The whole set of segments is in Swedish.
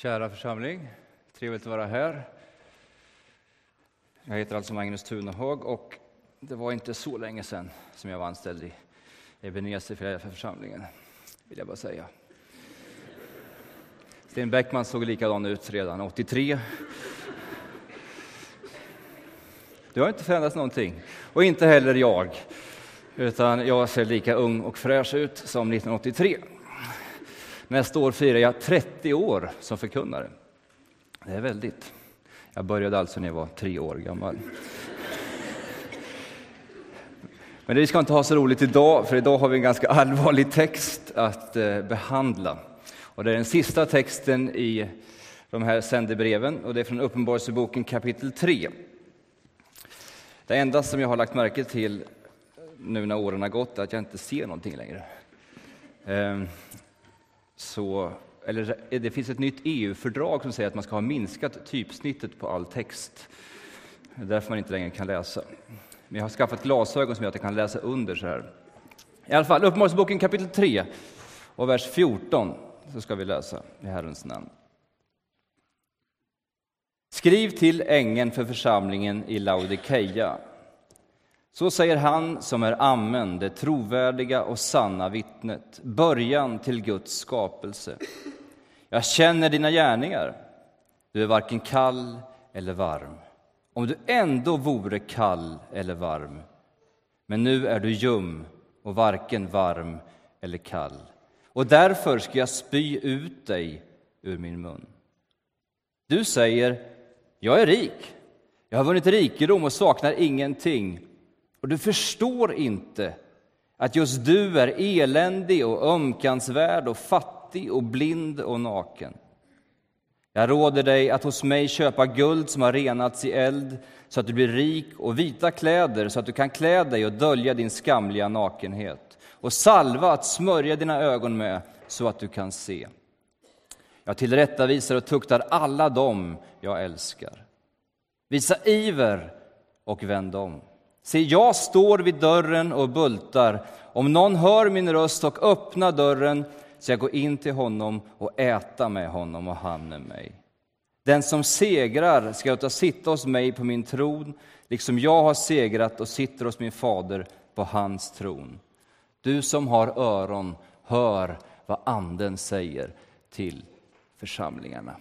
Kära församling, trevligt att vara här. Jag heter alltså Magnus Tunehag och det var inte så länge sedan som jag var anställd i Ebenezer för församlingen, vill jag bara säga. Sten Bäckman såg likadan ut redan 83. Det har inte förändrats någonting, och inte heller jag, utan jag ser lika ung och fräsch ut som 1983. Nästa år firar jag 30 år som förkunnare. Det är väldigt. Jag började alltså när jag var tre år gammal. Men vi ska inte ha så roligt idag, för idag har vi en ganska allvarlig text att eh, behandla. Och det är den sista texten i de här sändebreven och det är från Uppenbarelseboken kapitel 3. Det enda som jag har lagt märke till nu när åren har gått är att jag inte ser någonting längre. Ehm, så, eller det finns ett nytt EU-fördrag som säger att man ska ha minskat typsnittet på all text. Det är därför man inte längre kan läsa. Men jag har skaffat glasögon som gör att jag kan läsa under så här. I alla fall, Uppenbarelseboken kapitel 3 och vers 14 så ska vi läsa i Herrens namn. Skriv till ängeln för församlingen i Laodikeia. Så säger han som är Amen, det trovärdiga och sanna vittnet, början till Guds skapelse. Jag känner dina gärningar. Du är varken kall eller varm. Om du ändå vore kall eller varm, men nu är du ljum och varken varm eller kall. Och därför ska jag spy ut dig ur min mun. Du säger, jag är rik, jag har vunnit rikedom och saknar ingenting och du förstår inte att just du är eländig och ömkansvärd och fattig och blind och naken. Jag råder dig att hos mig köpa guld som har renats i eld så att du blir rik och vita kläder så att du kan klä dig och dölja din skamliga nakenhet och salva att smörja dina ögon med så att du kan se. Jag tillrättavisar och tuktar alla dem jag älskar. Visa iver och vänd om. Se, jag står vid dörren och bultar. Om någon hör min röst och öppnar dörren ska jag gå in till honom och äta med honom och han med mig. Den som segrar ska låta sitta hos mig på min tron, liksom jag har segrat och sitter hos min fader på hans tron. Du som har öron, hör vad Anden säger till församlingarna.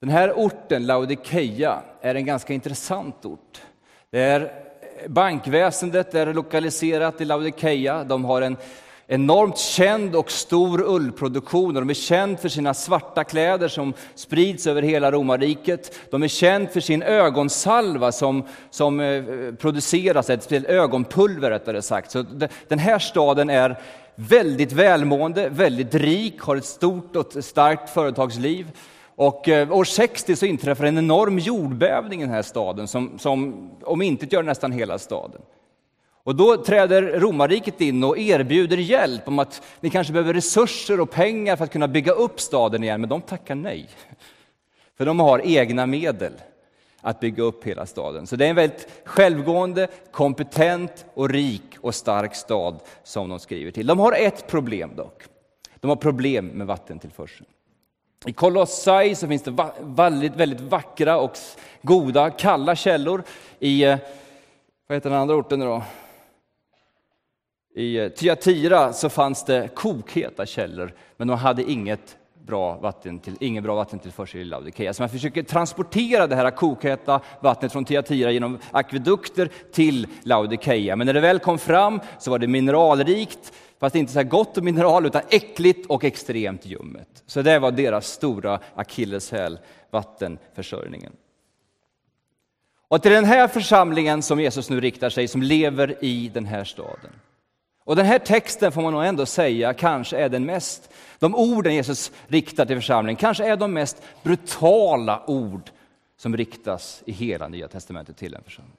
Den här orten, Laodikeia, är en ganska intressant ort. Det är eh, bankväsendet är lokaliserat i Laodikeia. De har en enormt känd och stor ullproduktion de är känd för sina svarta kläder som sprids över hela romarriket. De är känd för sin ögonsalva som, som eh, produceras, ett ögonpulver rättare sagt. Så den här staden är väldigt välmående, väldigt rik, har ett stort och starkt företagsliv. Och eh, år 60 så inträffar en enorm jordbävning i den här staden som, som omintetgör nästan hela staden. Och då träder romarriket in och erbjuder hjälp om att ni kanske behöver resurser och pengar för att kunna bygga upp staden igen, men de tackar nej. För de har egna medel att bygga upp hela staden. Så det är en väldigt självgående, kompetent och rik och stark stad som de skriver till. De har ett problem dock. De har problem med vattentillförseln. I Kolossai så finns det väldigt, väldigt vackra och goda, kalla källor. I, eh, vad heter den andra orten nu då? I eh, Tyatira så fanns det kokheta källor, men de hade inget bra vatten till, ingen bra vattentillförsel i Laodikeia. Så man försöker transportera det här kokheta vattnet från Tyatira genom akvedukter till Laodikeia. Men när det väl kom fram så var det mineralrikt, Fast inte så här gott och mineral, utan äckligt och extremt ljummet. Så det var deras stora akilleshäl, vattenförsörjningen. Och till den här församlingen som Jesus nu riktar sig, som lever i den här staden. Och den här texten får man nog ändå säga kanske är den mest, de orden Jesus riktar till församlingen, kanske är de mest brutala ord som riktas i hela Nya Testamentet till en församling.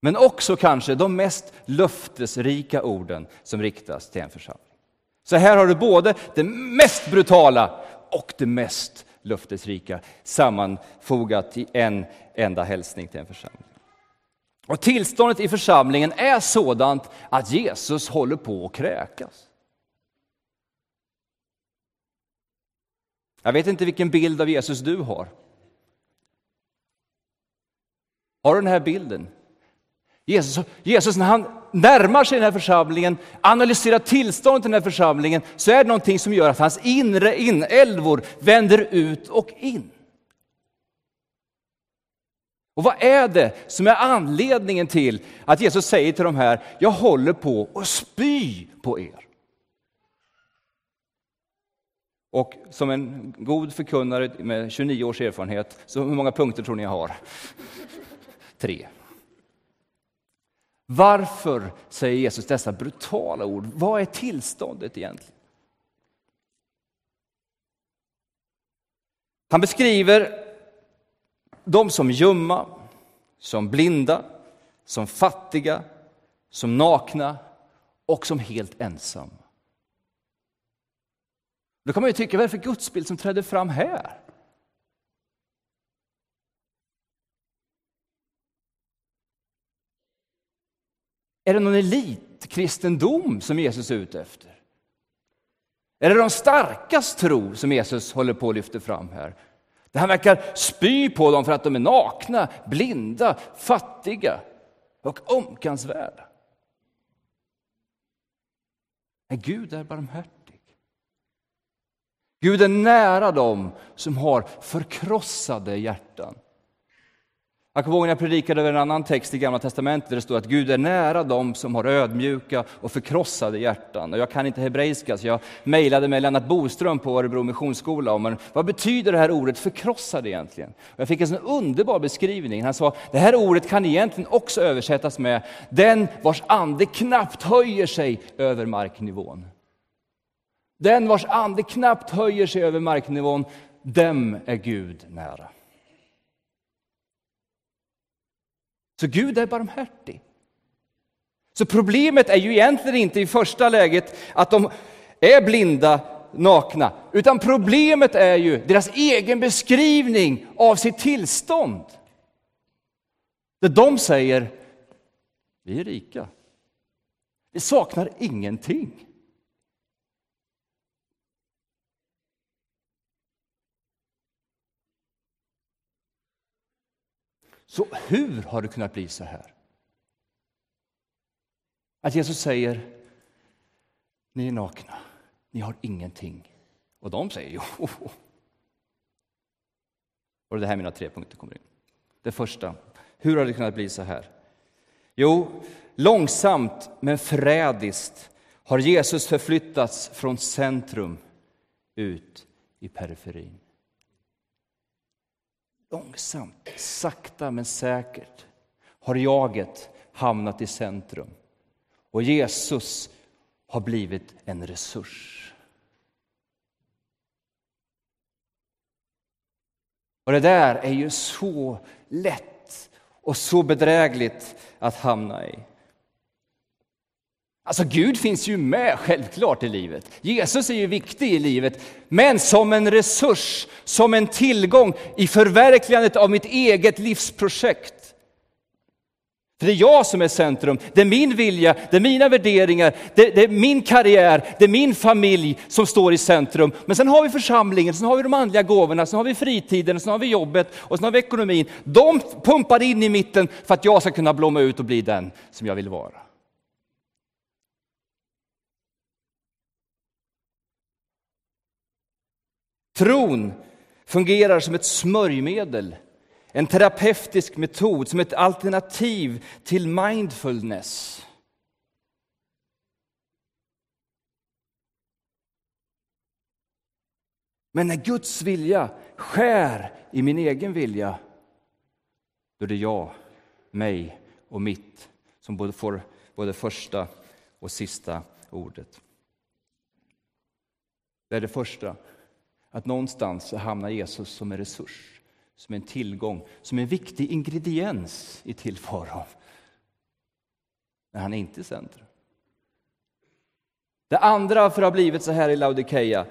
Men också kanske de mest löftesrika orden som riktas till en församling. Så här har du både det mest brutala och det mest löftesrika sammanfogat i en enda hälsning till en församling. Och tillståndet i församlingen är sådant att Jesus håller på att kräkas. Jag vet inte vilken bild av Jesus du har. Har du den här bilden? Jesus, Jesus när han närmar sig den här församlingen, analyserar tillståndet i den här församlingen, så är det någonting som gör att hans inre inälvor vänder ut och in. Och vad är det som är anledningen till att Jesus säger till de här, jag håller på att spy på er? Och som en god förkunnare med 29 års erfarenhet, så hur många punkter tror ni jag har? Tre. Varför säger Jesus dessa brutala ord? Vad är tillståndet egentligen? Han beskriver dem som ljumma, som blinda, som fattiga, som nakna och som helt ensamma. Då kan man ju tycka, vad är det för gudsbild som trädde fram här? Är det någon elitkristendom som Jesus är ute efter? Är det de starkas tro som Jesus håller på att lyfta fram här? Där han verkar spy på dem för att de är nakna, blinda, fattiga och omkansvärda. Men Gud är barmhärtig. Gud är nära dem som har förkrossade hjärtan. Jag kommer ihåg när jag predikade över en annan text i Gamla Testamentet där det står att Gud är nära dem som har ödmjuka och förkrossade hjärtan. Och jag kan inte hebreiska så jag mejlade med Lennart Boström på Örebro Missionsskola om vad betyder det här ordet förkrossade egentligen? Och jag fick en sån underbar beskrivning. Han sa det här ordet kan egentligen också översättas med den vars ande knappt höjer sig över marknivån. Den vars ande knappt höjer sig över marknivån, dem är Gud nära. Så Gud är barmhärtig. Så problemet är ju egentligen inte i första läget att de är blinda, nakna, utan problemet är ju deras egen beskrivning av sitt tillstånd. Där de säger, vi är rika, vi saknar ingenting. Så hur har det kunnat bli så här? Att Jesus säger, ni är nakna, ni har ingenting. Och de säger, jo. Och det här mina tre punkter kommer in. Det första, hur har det kunnat bli så här? Jo, långsamt men förrädiskt har Jesus förflyttats från centrum ut i periferin. Långsamt, sakta men säkert har jaget hamnat i centrum. Och Jesus har blivit en resurs. Och det där är ju så lätt och så bedrägligt att hamna i. Alltså Gud finns ju med självklart i livet. Jesus är ju viktig i livet, men som en resurs, som en tillgång i förverkligandet av mitt eget livsprojekt. För det är jag som är centrum, det är min vilja, det är mina värderingar, det, det, är min karriär, det är min familj som står i centrum. Men sen har vi församlingen, sen har vi de andliga gåvorna, sen har vi fritiden, sen har vi jobbet och sen har vi ekonomin. De pumpar in i mitten för att jag ska kunna blomma ut och bli den som jag vill vara. Tron fungerar som ett smörjmedel, en terapeutisk metod, som ett alternativ till mindfulness. Men när Guds vilja skär i min egen vilja, då är det jag, mig och mitt som både får både första och sista ordet. Det är det första. Att någonstans hamnar Jesus som en resurs, som en tillgång, som en viktig ingrediens i tillvaron. Men han är inte i centrum. Det andra för att ha blivit så här i Laodikeia,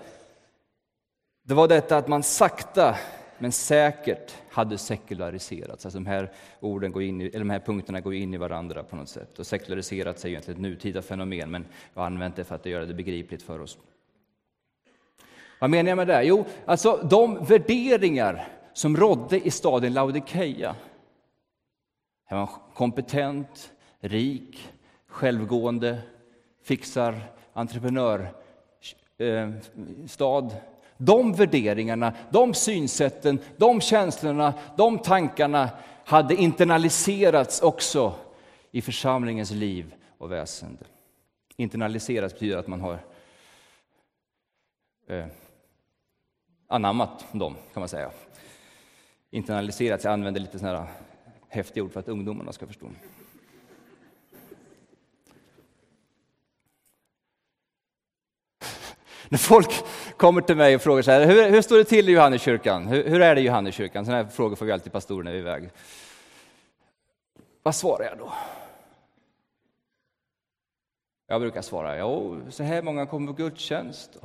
det var detta att man sakta men säkert hade sekulariserats. Alltså de, här orden går in i, eller de här punkterna går in i varandra på något sätt. Och sekulariserats är egentligen ett nutida fenomen, men jag har använt det för att göra det begripligt för oss. Vad menar jag med det? Jo, alltså de värderingar som rådde i staden Laodikeia. Han var kompetent, rik, självgående, fixar, entreprenör, eh, stad. De värderingarna, de synsätten, de känslorna, de tankarna hade internaliserats också i församlingens liv och väsende. Internaliserats betyder att man har eh, anammat dem, kan man säga. Internaliserat. jag använder lite sådana här häftiga ord för att ungdomarna ska förstå. När folk kommer till mig och frågar så här, hur, hur står det till i Johanneskyrkan? Hur, hur är det i Johanneskyrkan? Sådana här frågor får vi alltid pastorer när vi är iväg. Vad svarar jag då? Jag brukar svara, jo, så här många kommer på gudstjänst.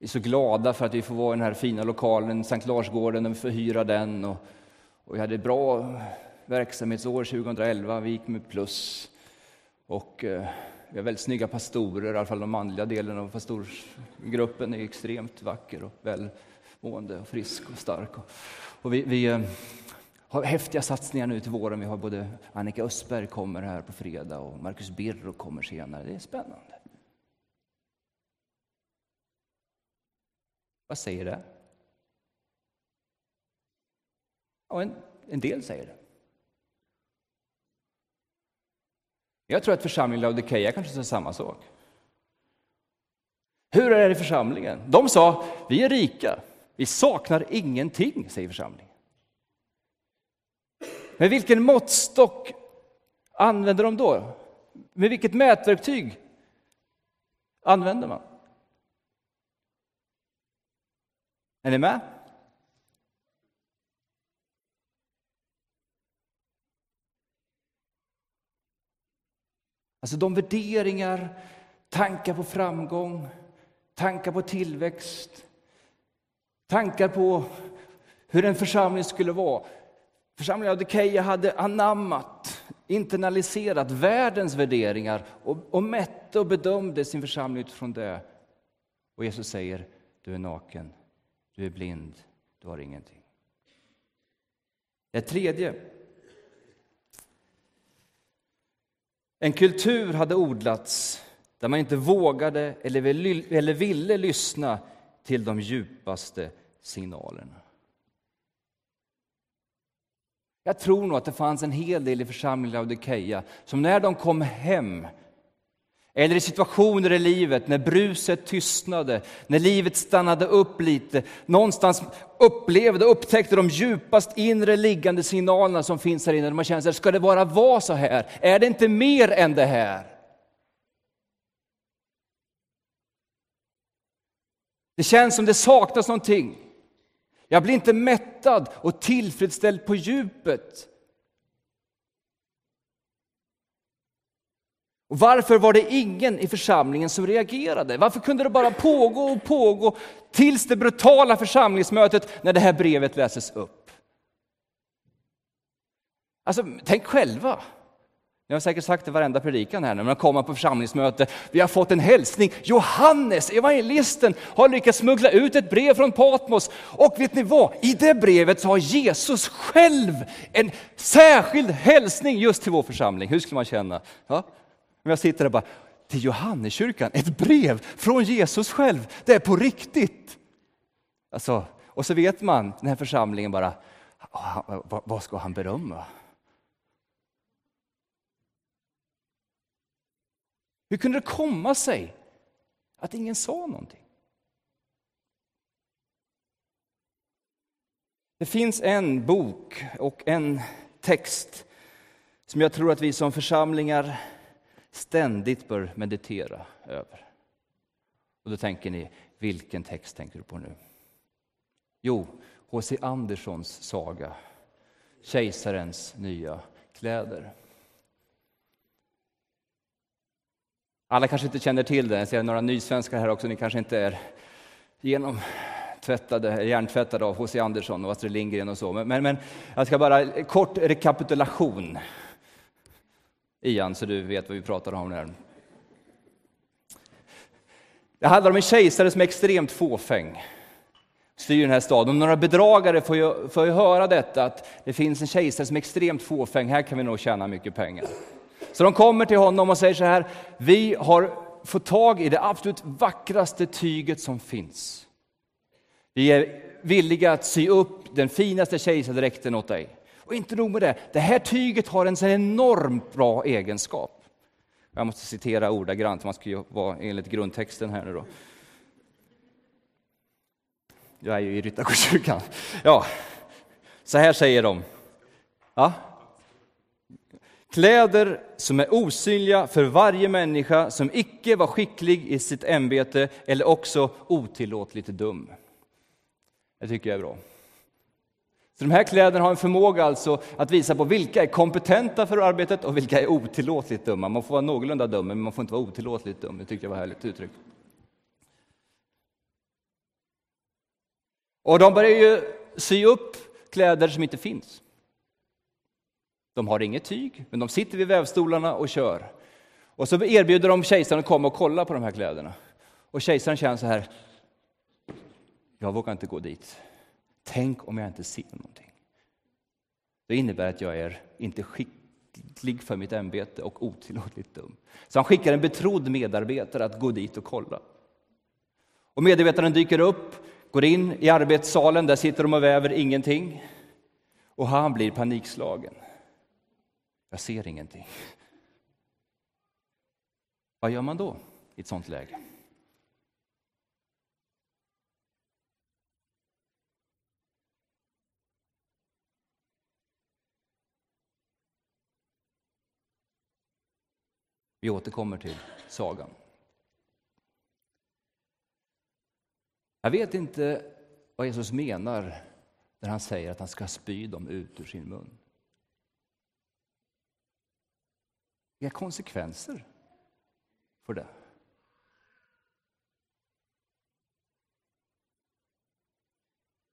Vi är så glada för att vi får vara i den här fina lokalen, Sankt Larsgården, och vi får hyra den. Och, och vi hade ett bra verksamhetsår 2011, vi gick med plus. Och eh, vi har väldigt snygga pastorer, i alla fall den manliga delen av pastorsgruppen är extremt vacker och välmående och frisk och stark. Och, och vi, vi eh, har häftiga satsningar nu till våren. Vi har både Annika Östberg kommer här på fredag och Marcus Birro kommer senare. Det är spännande. Vad säger det? Ja, en, en del säger det. Jag tror att församlingen Laodikeia kanske sa samma sak. Hur är det i församlingen? De sa, vi är rika, vi saknar ingenting, säger församlingen. Men vilken måttstock använder de då? Med vilket mätverktyg använder man? Är ni med? Alltså de värderingar, tankar på framgång, tankar på tillväxt, tankar på hur en församling skulle vara. Församlingen av Dikeia hade anammat, internaliserat världens värderingar och, och mätte och bedömde sin församling utifrån det. Och Jesus säger, du är naken, du är blind, du har ingenting. Det tredje. En kultur hade odlats där man inte vågade eller ville lyssna till de djupaste signalerna. Jag tror nog att det fanns en hel del i församlingen Laodikeia som när de kom hem eller i situationer i livet när bruset tystnade, när livet stannade upp lite, någonstans upplevde och upptäckte de djupast inre liggande signalerna som finns här inne. Man känner sig, ska det bara vara så här? Är det inte mer än det här? Det känns som det saknas någonting. Jag blir inte mättad och tillfredsställd på djupet. Och varför var det ingen i församlingen som reagerade? Varför kunde det bara pågå och pågå tills det brutala församlingsmötet när det här brevet läses upp? Alltså, tänk själva. Jag har säkert sagt det varenda predikan här när man kommer på församlingsmöte. Vi har fått en hälsning. Johannes, evangelisten, har lyckats smuggla ut ett brev från Patmos. Och vet ni vad? I det brevet så har Jesus själv en särskild hälsning just till vår församling. Hur skulle man känna? Ja? Om jag sitter där och bara, till Johanneskyrkan, ett brev från Jesus själv, det är på riktigt. Alltså, och så vet man, den här församlingen bara, ah, vad ska han berömma? Hur kunde det komma sig att ingen sa någonting? Det finns en bok och en text som jag tror att vi som församlingar ständigt bör meditera över. Och då tänker ni, vilken text tänker du på nu? Jo, H.C. Anderssons saga, Kejsarens nya kläder. Alla kanske inte känner till det, jag ser några nysvenskar här också, ni kanske inte är genomtvättade, hjärntvättade av H.C. Andersson och Astrid Lindgren och så. Men, men jag ska bara, kort rekapitulation. Ian, så du vet vad vi pratar om här. Det handlar om en kejsare som är extremt fåfäng, styr den här staden. några bedragare får ju, får ju höra detta, att det finns en kejsare som är extremt fåfäng, här kan vi nog tjäna mycket pengar. Så de kommer till honom och säger så här, vi har fått tag i det absolut vackraste tyget som finns. Vi är villiga att sy upp den finaste kejsardräkten åt dig. Och inte nog med det, det här tyget har en sån enormt bra egenskap. Jag måste citera ordagrant, man ska ju vara enligt grundtexten här nu då. Jag är ju i Ryttargårdskyrkan. Ja, så här säger de. Ja. Kläder som är osynliga för varje människa som icke var skicklig i sitt ämbete eller också otillåtligt dum. Det tycker jag är bra. Så de här kläderna har en förmåga alltså att visa på vilka är kompetenta för arbetet och vilka är otillåtligt dumma. Man får vara någorlunda dum, men man får inte vara otillåtligt dum. Det tyckte jag var härligt uttryck. Och de börjar ju sy upp kläder som inte finns. De har inget tyg, men de sitter vid vävstolarna och kör. Och så erbjuder de kejsaren att komma och kolla på de här kläderna. Och kejsaren känner så här, jag vågar inte gå dit. Tänk om jag inte ser någonting. Det innebär att jag är inte skicklig för mitt ämbete och otillåtligt dum. Så han skickar en betrodd medarbetare att gå dit och kolla. Och medarbetaren dyker upp, går in i arbetssalen, där sitter de och väver ingenting. Och han blir panikslagen. Jag ser ingenting. Vad gör man då i ett sånt läge? Vi återkommer till sagan. Jag vet inte vad Jesus menar när han säger att han ska spy dem ut ur sin mun. Vilka konsekvenser får det?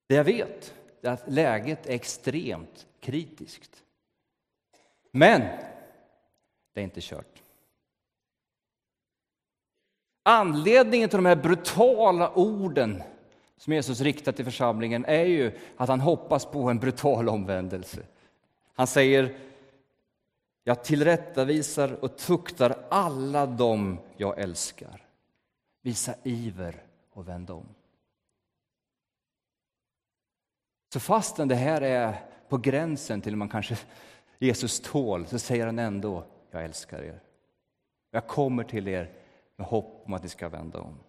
Det jag vet är att läget är extremt kritiskt. Men det är inte kört. Anledningen till de här brutala orden som Jesus riktar till församlingen är ju att han hoppas på en brutal omvändelse. Han säger jag tillrättavisar och tuktar alla dem jag älskar. Visa iver och vänd om. Så fastän det här är på gränsen till man kanske Jesus tål, så säger han ändå, jag älskar er. Jag kommer till er med hopp om att ni ska vända om.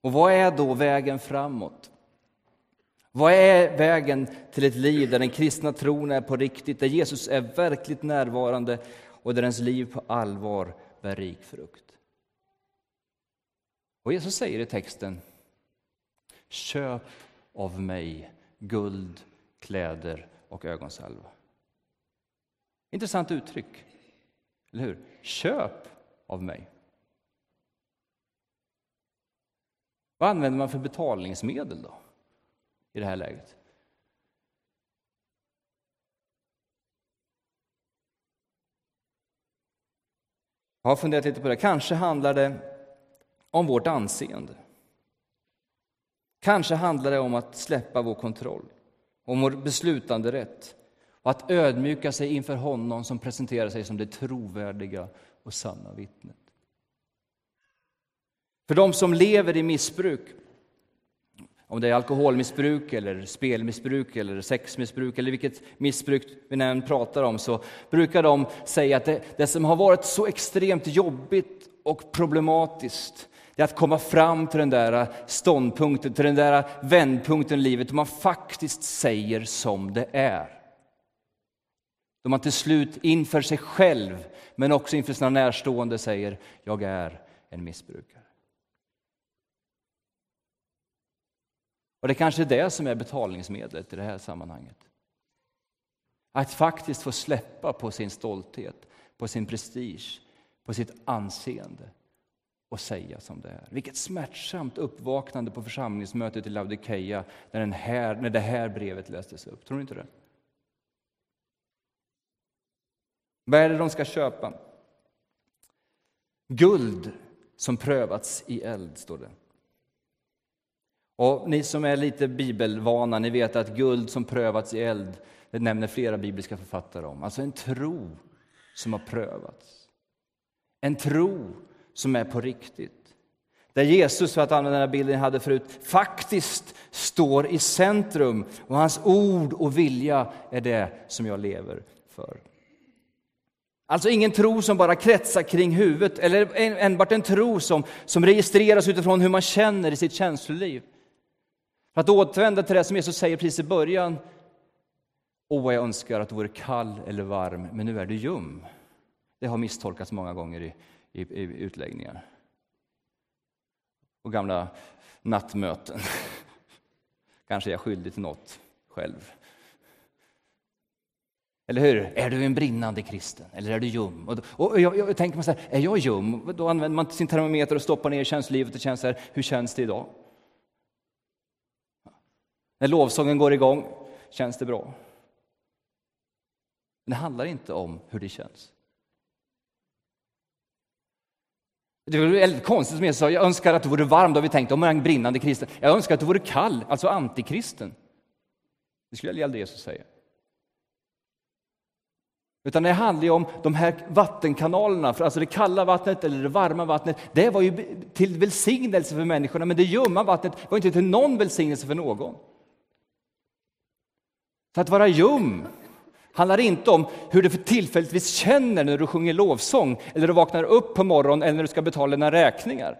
Och vad är då vägen framåt? Vad är vägen till ett liv där den kristna tron är på riktigt, där Jesus är verkligt närvarande och där ens liv på allvar bär rik frukt? Och Jesus säger i texten Köp av mig guld, kläder och ögonsalva. Intressant uttryck, eller hur? Köp av mig. Vad använder man för betalningsmedel då i det här läget? Jag har funderat lite på det. Kanske handlar det om vårt anseende. Kanske handlar det om att släppa vår kontroll, om vår beslutanderätt och att ödmjuka sig inför honom som presenterar sig som det trovärdiga och sanna vittnet. För de som lever i missbruk, om det är alkoholmissbruk, eller spelmissbruk, eller sexmissbruk eller vilket missbruk vi än pratar om, så brukar de säga att det, det som har varit så extremt jobbigt och problematiskt, det är att komma fram till den där ståndpunkten, till den där vändpunkten i livet, då man faktiskt säger som det är. Då man till slut inför sig själv, men också inför sina närstående säger, jag är en missbrukare. Och det kanske är det som är betalningsmedlet i det här sammanhanget. Att faktiskt få släppa på sin stolthet, på sin prestige, på sitt anseende och säga som det är. Vilket smärtsamt uppvaknande på församlingsmötet i Laodikeia när, den här, när det här brevet lästes upp. Tror ni inte det? Vad är det de ska köpa? Guld som prövats i eld, står det. Och ni som är lite bibelvana, ni vet att guld som prövats i eld, det nämner flera bibliska författare om. Alltså en tro som har prövats. En tro som är på riktigt. Där Jesus, för att använda den här bilden jag hade förut, faktiskt står i centrum och hans ord och vilja är det som jag lever för. Alltså ingen tro som bara kretsar kring huvudet eller enbart en tro som, som registreras utifrån hur man känner i sitt känsloliv. För att återvända till det som Jesus säger precis i början. Åh, vad jag önskar att du vore kall eller varm, men nu är du ljum. Det har misstolkats många gånger i, i, i utläggningar. Och gamla nattmöten. Kanske är jag skyldig till något själv. Eller hur? Är du en brinnande kristen eller är du ljum? Och, och jag, jag, tänker man så här, är jag ljum? Då använder man sin termometer och stoppar ner i känslivet och känner så här, hur känns det idag? När lovsången går igång, känns det bra? Men det handlar inte om hur det känns. Det var väldigt konstigt som Jesus sa, jag önskar att du vore varm, då har vi tänkt om en brinnande kristen. Jag önskar att du vore kall, alltså antikristen. Det skulle aldrig Jesus säga. Utan det handlar ju om de här vattenkanalerna, alltså det kalla vattnet eller det varma vattnet. Det var ju till välsignelse för människorna, men det ljumma vattnet var inte till någon välsignelse för någon. För att vara ljum handlar inte om hur du för tillfälligtvis känner när du sjunger lovsång eller du vaknar upp på morgonen eller när du ska betala dina räkningar.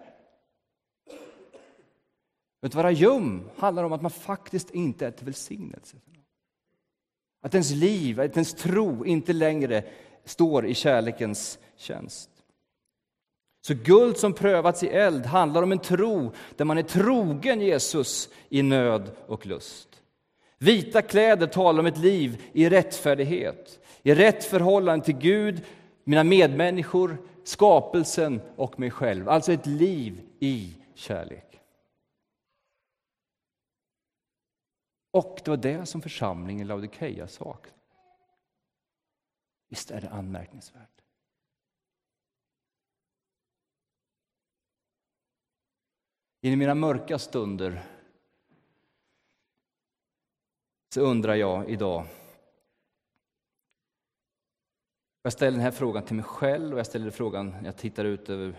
Att vara ljum handlar om att man faktiskt inte är till välsignelse. Att ens liv, att ens tro inte längre står i kärlekens tjänst. Så guld som prövats i eld handlar om en tro där man är trogen Jesus i nöd och lust. Vita kläder talar om ett liv i rättfärdighet, i rätt förhållande till Gud, mina medmänniskor, skapelsen och mig själv. Alltså ett liv i kärlek. Och det var det som församlingen i Laodikeia saknade. Visst är det anmärkningsvärt? I mina mörka stunder så undrar jag idag. Jag ställer den här frågan till mig själv och jag ställer frågan när jag tittar ut över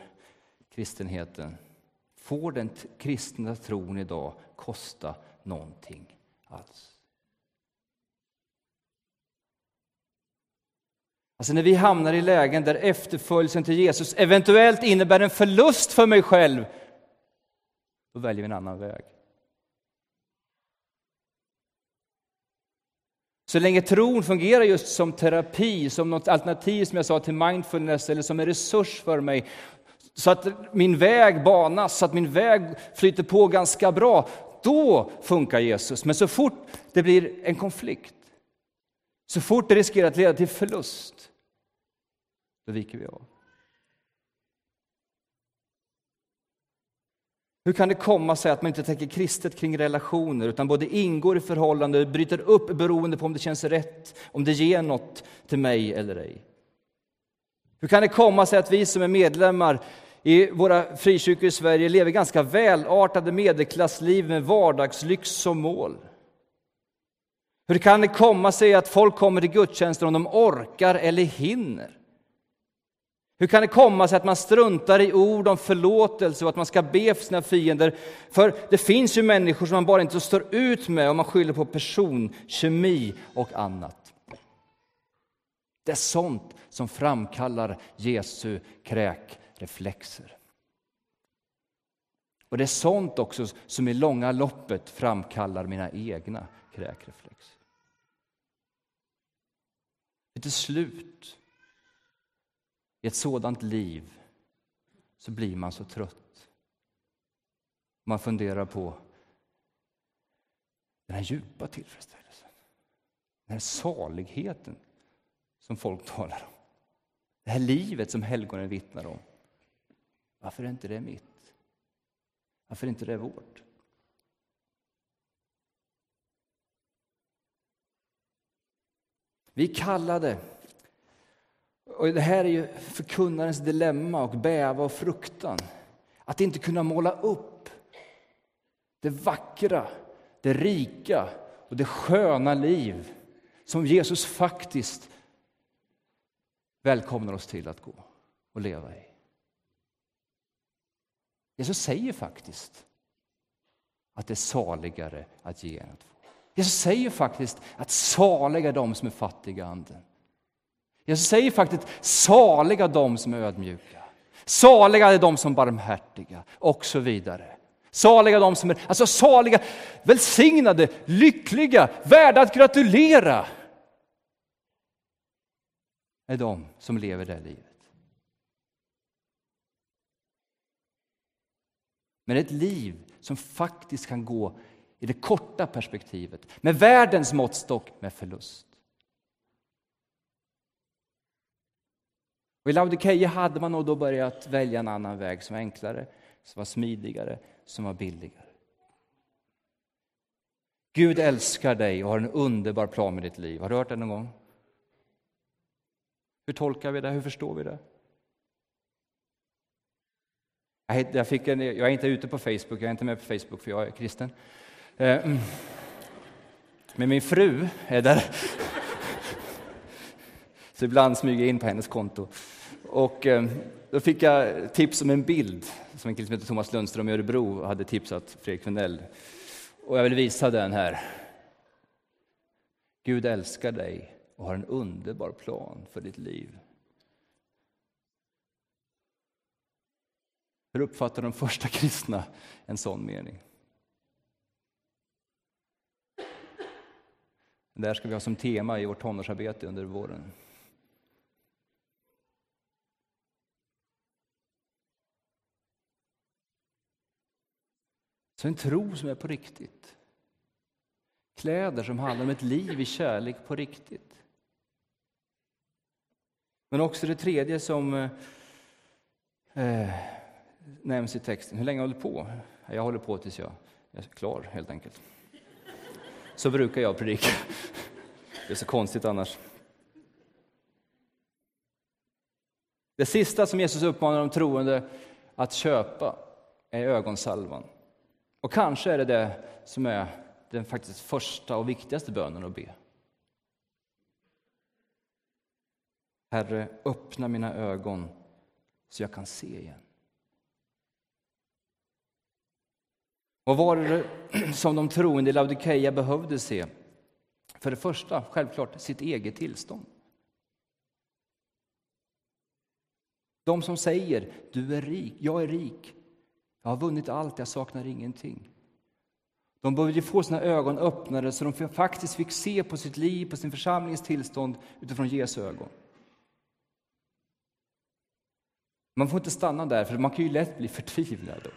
kristenheten. Får den kristna tron idag kosta någonting alls? Alltså när vi hamnar i lägen där efterföljelsen till Jesus eventuellt innebär en förlust för mig själv, då väljer vi en annan väg. Så länge tron fungerar just som terapi, som något alternativ som jag sa till mindfulness eller som en resurs för mig, så att min väg banas, så att min väg flyter på ganska bra, då funkar Jesus. Men så fort det blir en konflikt, så fort det riskerar att leda till förlust, då viker vi av. Hur kan det komma sig att man inte tänker kristet kring relationer utan både ingår i förhållande, bryter upp beroende på om det känns rätt, om det ger något till mig eller ej? Hur kan det komma sig att vi som är medlemmar i våra frikyrkor i Sverige lever ganska välartade medelklassliv med vardagslyx som mål? Hur kan det komma sig att folk kommer till gudstjänster om de orkar eller hinner? Hur kan det komma sig att man struntar i ord om förlåtelse och att man ska be för sina fiender? För det finns ju människor som man bara inte står ut med om man skyller på person, kemi och annat. Det är sånt som framkallar Jesu kräkreflexer. Och det är sånt också som i långa loppet framkallar mina egna kräkreflexer. Till slut i ett sådant liv så blir man så trött. Man funderar på den här djupa tillfredsställelsen, den här saligheten som folk talar om. Det här livet som helgonen vittnar om. Varför är inte det mitt? Varför är inte det vårt? Vi kallade och det här är ju förkunnarens dilemma och bäva och fruktan Att inte kunna måla upp det vackra, det rika och det sköna liv som Jesus faktiskt välkomnar oss till att gå och leva i. Jesus säger faktiskt att det är saligare att ge än att få. Jesus säger faktiskt att saliga är de som är fattiga anden. Jesus säger faktiskt saliga de som är ödmjuka. Saliga är de som är barmhärtiga och så vidare. Saliga de som är, alltså saliga, välsignade, lyckliga, värda att gratulera. Är de som lever det livet. Men ett liv som faktiskt kan gå i det korta perspektivet, med världens måttstock, med förlust. Och I Laodikeia hade man nog då börjat välja en annan väg som var enklare, som var smidigare, som var billigare. Gud älskar dig och har en underbar plan med ditt liv. Har du hört det någon gång? Hur tolkar vi det? Hur förstår vi det? Jag, fick en, jag är inte ute på Facebook, jag är inte med på Facebook för jag är kristen. Eh, mm. Men min fru är där. Så ibland smyger jag in på hennes konto. Och eh, då fick jag tips om en bild som en kille som heter Thomas Lundström i Örebro hade tipsat Fredrik Wendell. Och jag vill visa den här. Gud älskar dig och har en underbar plan för ditt liv. Hur uppfattar de första kristna en sån mening? Det här ska vi ha som tema i vårt tonårsarbete under våren. Så en tro som är på riktigt. Kläder som handlar om ett liv i kärlek på riktigt. Men också det tredje som eh, eh nämns i texten. Hur länge håller du på? Jag håller på tills jag är klar, helt enkelt. Så brukar jag predika. Det är så konstigt annars. Det sista som Jesus uppmanar de troende att köpa är ögonsalvan. Och kanske är det det som är den faktiskt första och viktigaste bönen att be. Herre, öppna mina ögon så jag kan se igen. Vad var det som de troende i Laodikeia behövde se? För det första, självklart, sitt eget tillstånd. De som säger du är rik, jag är rik, jag har vunnit allt, jag saknar ingenting. De behövde få sina ögon öppnade så de faktiskt fick se på sitt liv, på sin församlings tillstånd utifrån Jesu ögon. Man får inte stanna där, för man kan ju lätt bli förtvivlad.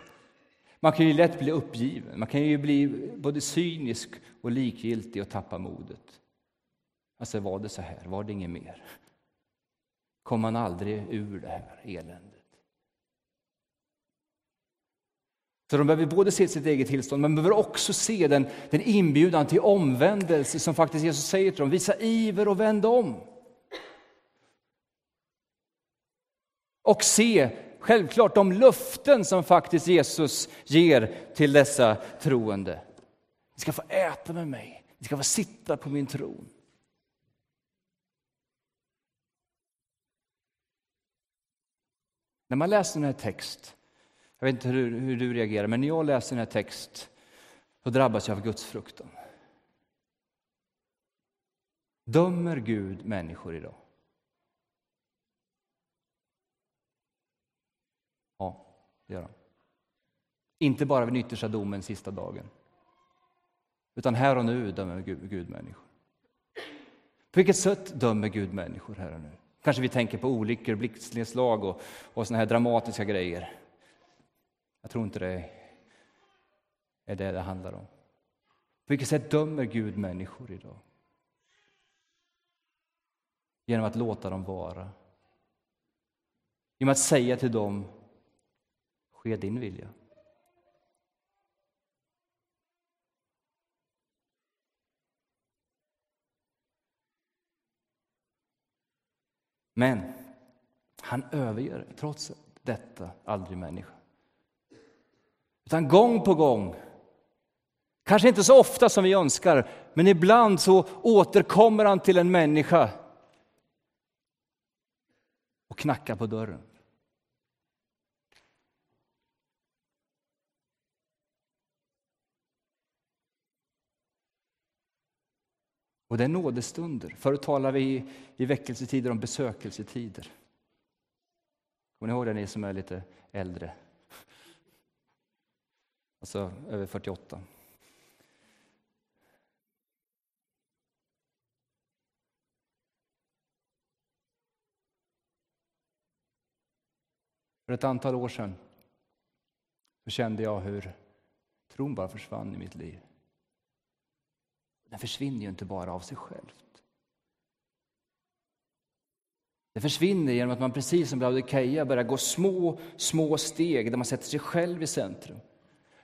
Man kan ju lätt bli uppgiven, man kan ju bli både cynisk och likgiltig och tappa modet. Alltså, var det så här? Var det inget mer? Kom man aldrig ur det här eländet? Så de behöver både se sitt eget tillstånd, men behöver också se den, den inbjudan till omvändelse som faktiskt Jesus säger till dem. Visa iver och vänd om. Och se självklart de löften som faktiskt Jesus ger till dessa troende. Ni ska få äta med mig, ni ska få sitta på min tron. När man läser den här texten jag vet inte hur, hur du reagerar, men när jag läser den här texten så drabbas jag av Guds fruktan. Dömer Gud människor idag? Det gör han. Inte bara vid den yttersta domen sista dagen. Utan här och nu dömer Gud, Gud människor. På vilket sätt dömer Gud människor här och nu? Kanske vi tänker på olyckor, blixtnedslag och, och såna här dramatiska grejer. Jag tror inte det är det det handlar om. På vilket sätt dömer Gud människor idag? Genom att låta dem vara. Genom att säga till dem ske din vilja. Men han överger trots detta aldrig människan. Utan gång på gång. Kanske inte så ofta som vi önskar, men ibland så återkommer han till en människa och knackar på dörren. Och det är nådestunder. Förut talade vi i väckelsetider om besökelsetider. Kommer ni ihåg det, ni som är lite äldre? Alltså över 48. För ett antal år sedan så kände jag hur tron bara försvann i mitt liv. Den försvinner ju inte bara av sig självt. Det försvinner genom att man precis som Laodikeia börjar gå små, små steg där man sätter sig själv i centrum.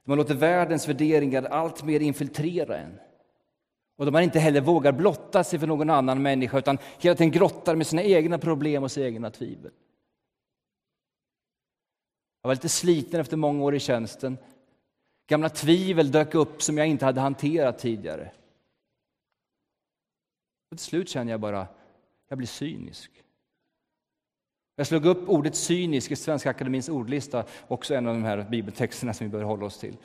Där man låter världens värderingar allt mer infiltrera en. Och där man inte heller vågar blotta sig för någon annan människa utan hela tiden grottar med sina egna problem och sina egna tvivel. Jag var lite sliten efter många år i tjänsten. Gamla tvivel dök upp som jag inte hade hanterat tidigare. Och till slut känner jag bara, jag blir cynisk. Jag slog upp ordet cynisk i Svenska Akademins ordlista, också en av de här bibeltexterna som vi bör hålla oss till.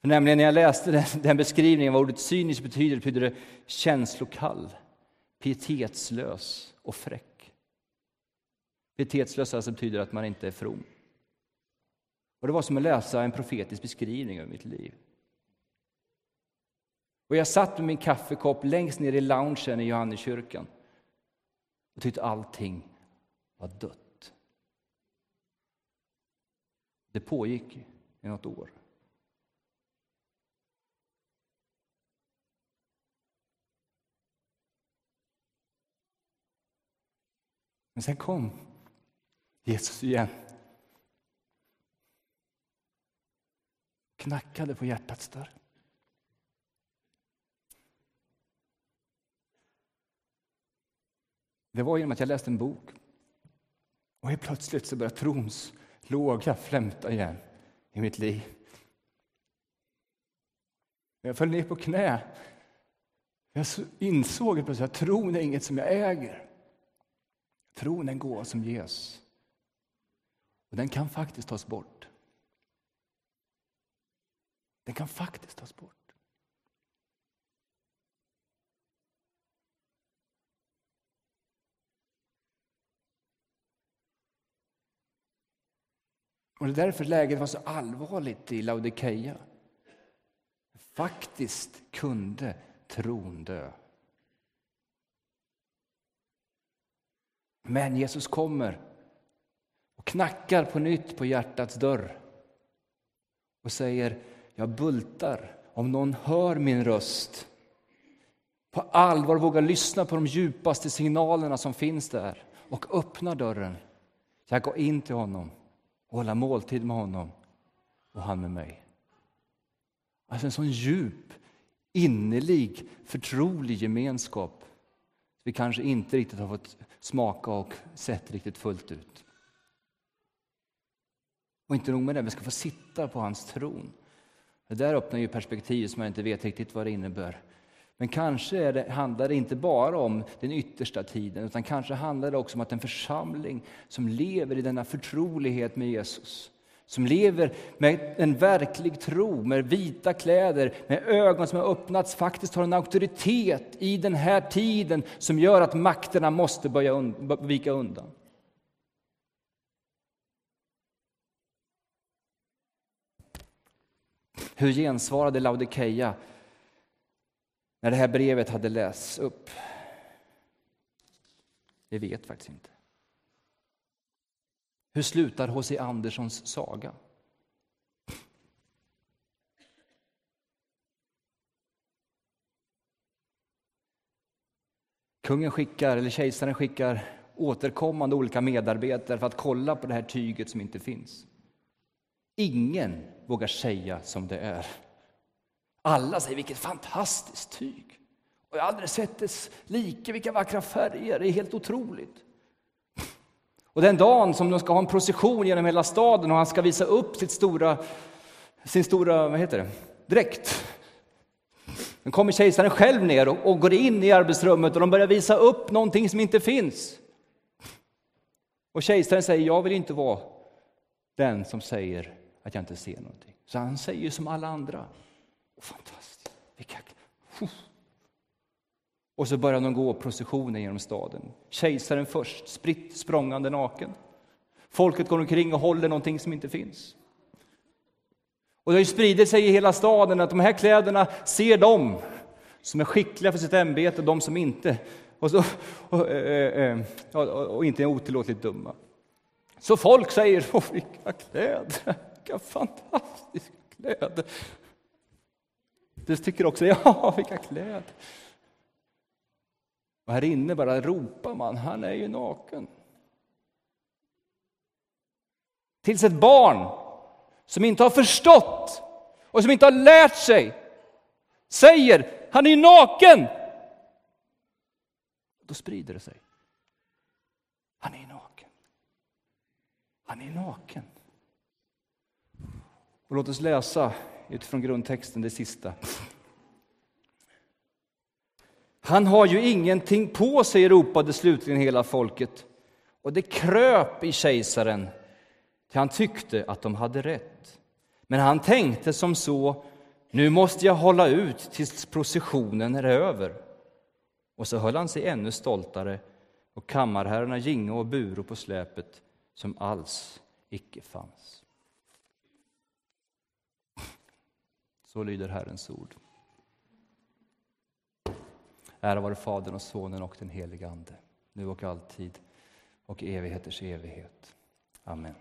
För nämligen när jag läste den, den beskrivningen vad ordet cynisk betyder, betyder det känslokall, pietetslös och fräck. Pietetslös alltså betyder att man inte är from. Och det var som att läsa en profetisk beskrivning av mitt liv. Och jag satt med min kaffekopp längst ner i loungen i Johanneskyrkan och tyckte allting var dött. Det pågick i något år. Men sen kom Jesus igen. Knackade på hjärtats dörr. Det var genom att jag läste en bok. Och helt plötsligt så började trons låga flämta igen i mitt liv. Jag föll ner på knä. Jag insåg plötsligt att tron är inget som jag äger. Tron är en gåva som ges. Och den kan faktiskt tas bort. Den kan faktiskt tas bort. Och det är därför läget var så allvarligt i Laodikeia. Faktiskt kunde tron dö. Men Jesus kommer och knackar på nytt på hjärtats dörr och säger, jag bultar om någon hör min röst på allvar vågar lyssna på de djupaste signalerna som finns där och öppnar dörren. Jag går in till honom och hålla måltid med honom och han med mig. Alltså en sån djup, innerlig, förtrolig gemenskap vi kanske inte riktigt har fått smaka och sett riktigt fullt ut. Och inte nog med det, vi ska få sitta på hans tron. Det där öppnar ju perspektiv som jag inte vet riktigt vad det innebär. Men kanske det, handlar det inte bara om den yttersta tiden, utan kanske handlar det också om att en församling som lever i denna förtrolighet med Jesus, som lever med en verklig tro, med vita kläder, med ögon som har öppnats, faktiskt har en auktoritet i den här tiden som gör att makterna måste börja un vika undan. Hur gensvarade Laodikeia när det här brevet hade lästs upp? Vi vet faktiskt inte. Hur slutar H.C. Anderssons saga? Kungen skickar, eller kejsaren skickar återkommande olika medarbetare för att kolla på det här tyget som inte finns. Ingen vågar säga som det är. Alla säger vilket fantastiskt tyg. Och jag har aldrig sett dess like, vilka vackra färger, det är helt otroligt. Och den dagen som de ska ha en procession genom hela staden och han ska visa upp sitt stora, sin stora, vad heter det, dräkt. Då kommer kejsaren själv ner och, och går in i arbetsrummet och de börjar visa upp någonting som inte finns. Och kejsaren säger, jag vill inte vara den som säger att jag inte ser någonting. Så han säger som alla andra. Fantastiskt! Vilka... Och så börjar de gå processionen genom staden. Kejsaren först, spritt språngande naken. Folket går omkring och håller någonting som inte finns. Och det har ju spridit sig i hela staden att de här kläderna ser de som är skickliga för sitt ämbete och de som inte och, så, och, eh, eh, eh, och, och inte är otillåtligt dumma. Så folk säger, Åh, vilka kläder, vilka fantastiska kläder. Du tycker också, ja, vilka kläder. Och här inne bara ropar man, han är ju naken. Tills ett barn som inte har förstått och som inte har lärt sig säger, han är ju naken. Då sprider det sig. Han är naken. Han är naken. Och låt oss läsa utifrån grundtexten det sista. Han har ju ingenting på sig, ropade slutligen hela folket. Och det kröp i kejsaren, till han tyckte att de hade rätt. Men han tänkte som så, nu måste jag hålla ut tills processionen är över. Och så höll han sig ännu stoltare, och kammarherrarna gingo och buro på släpet som alls icke fanns. Så lyder Herrens ord. Ära vare Fadern och Sonen och den helige Ande, nu och alltid och evigheters evighet. Amen.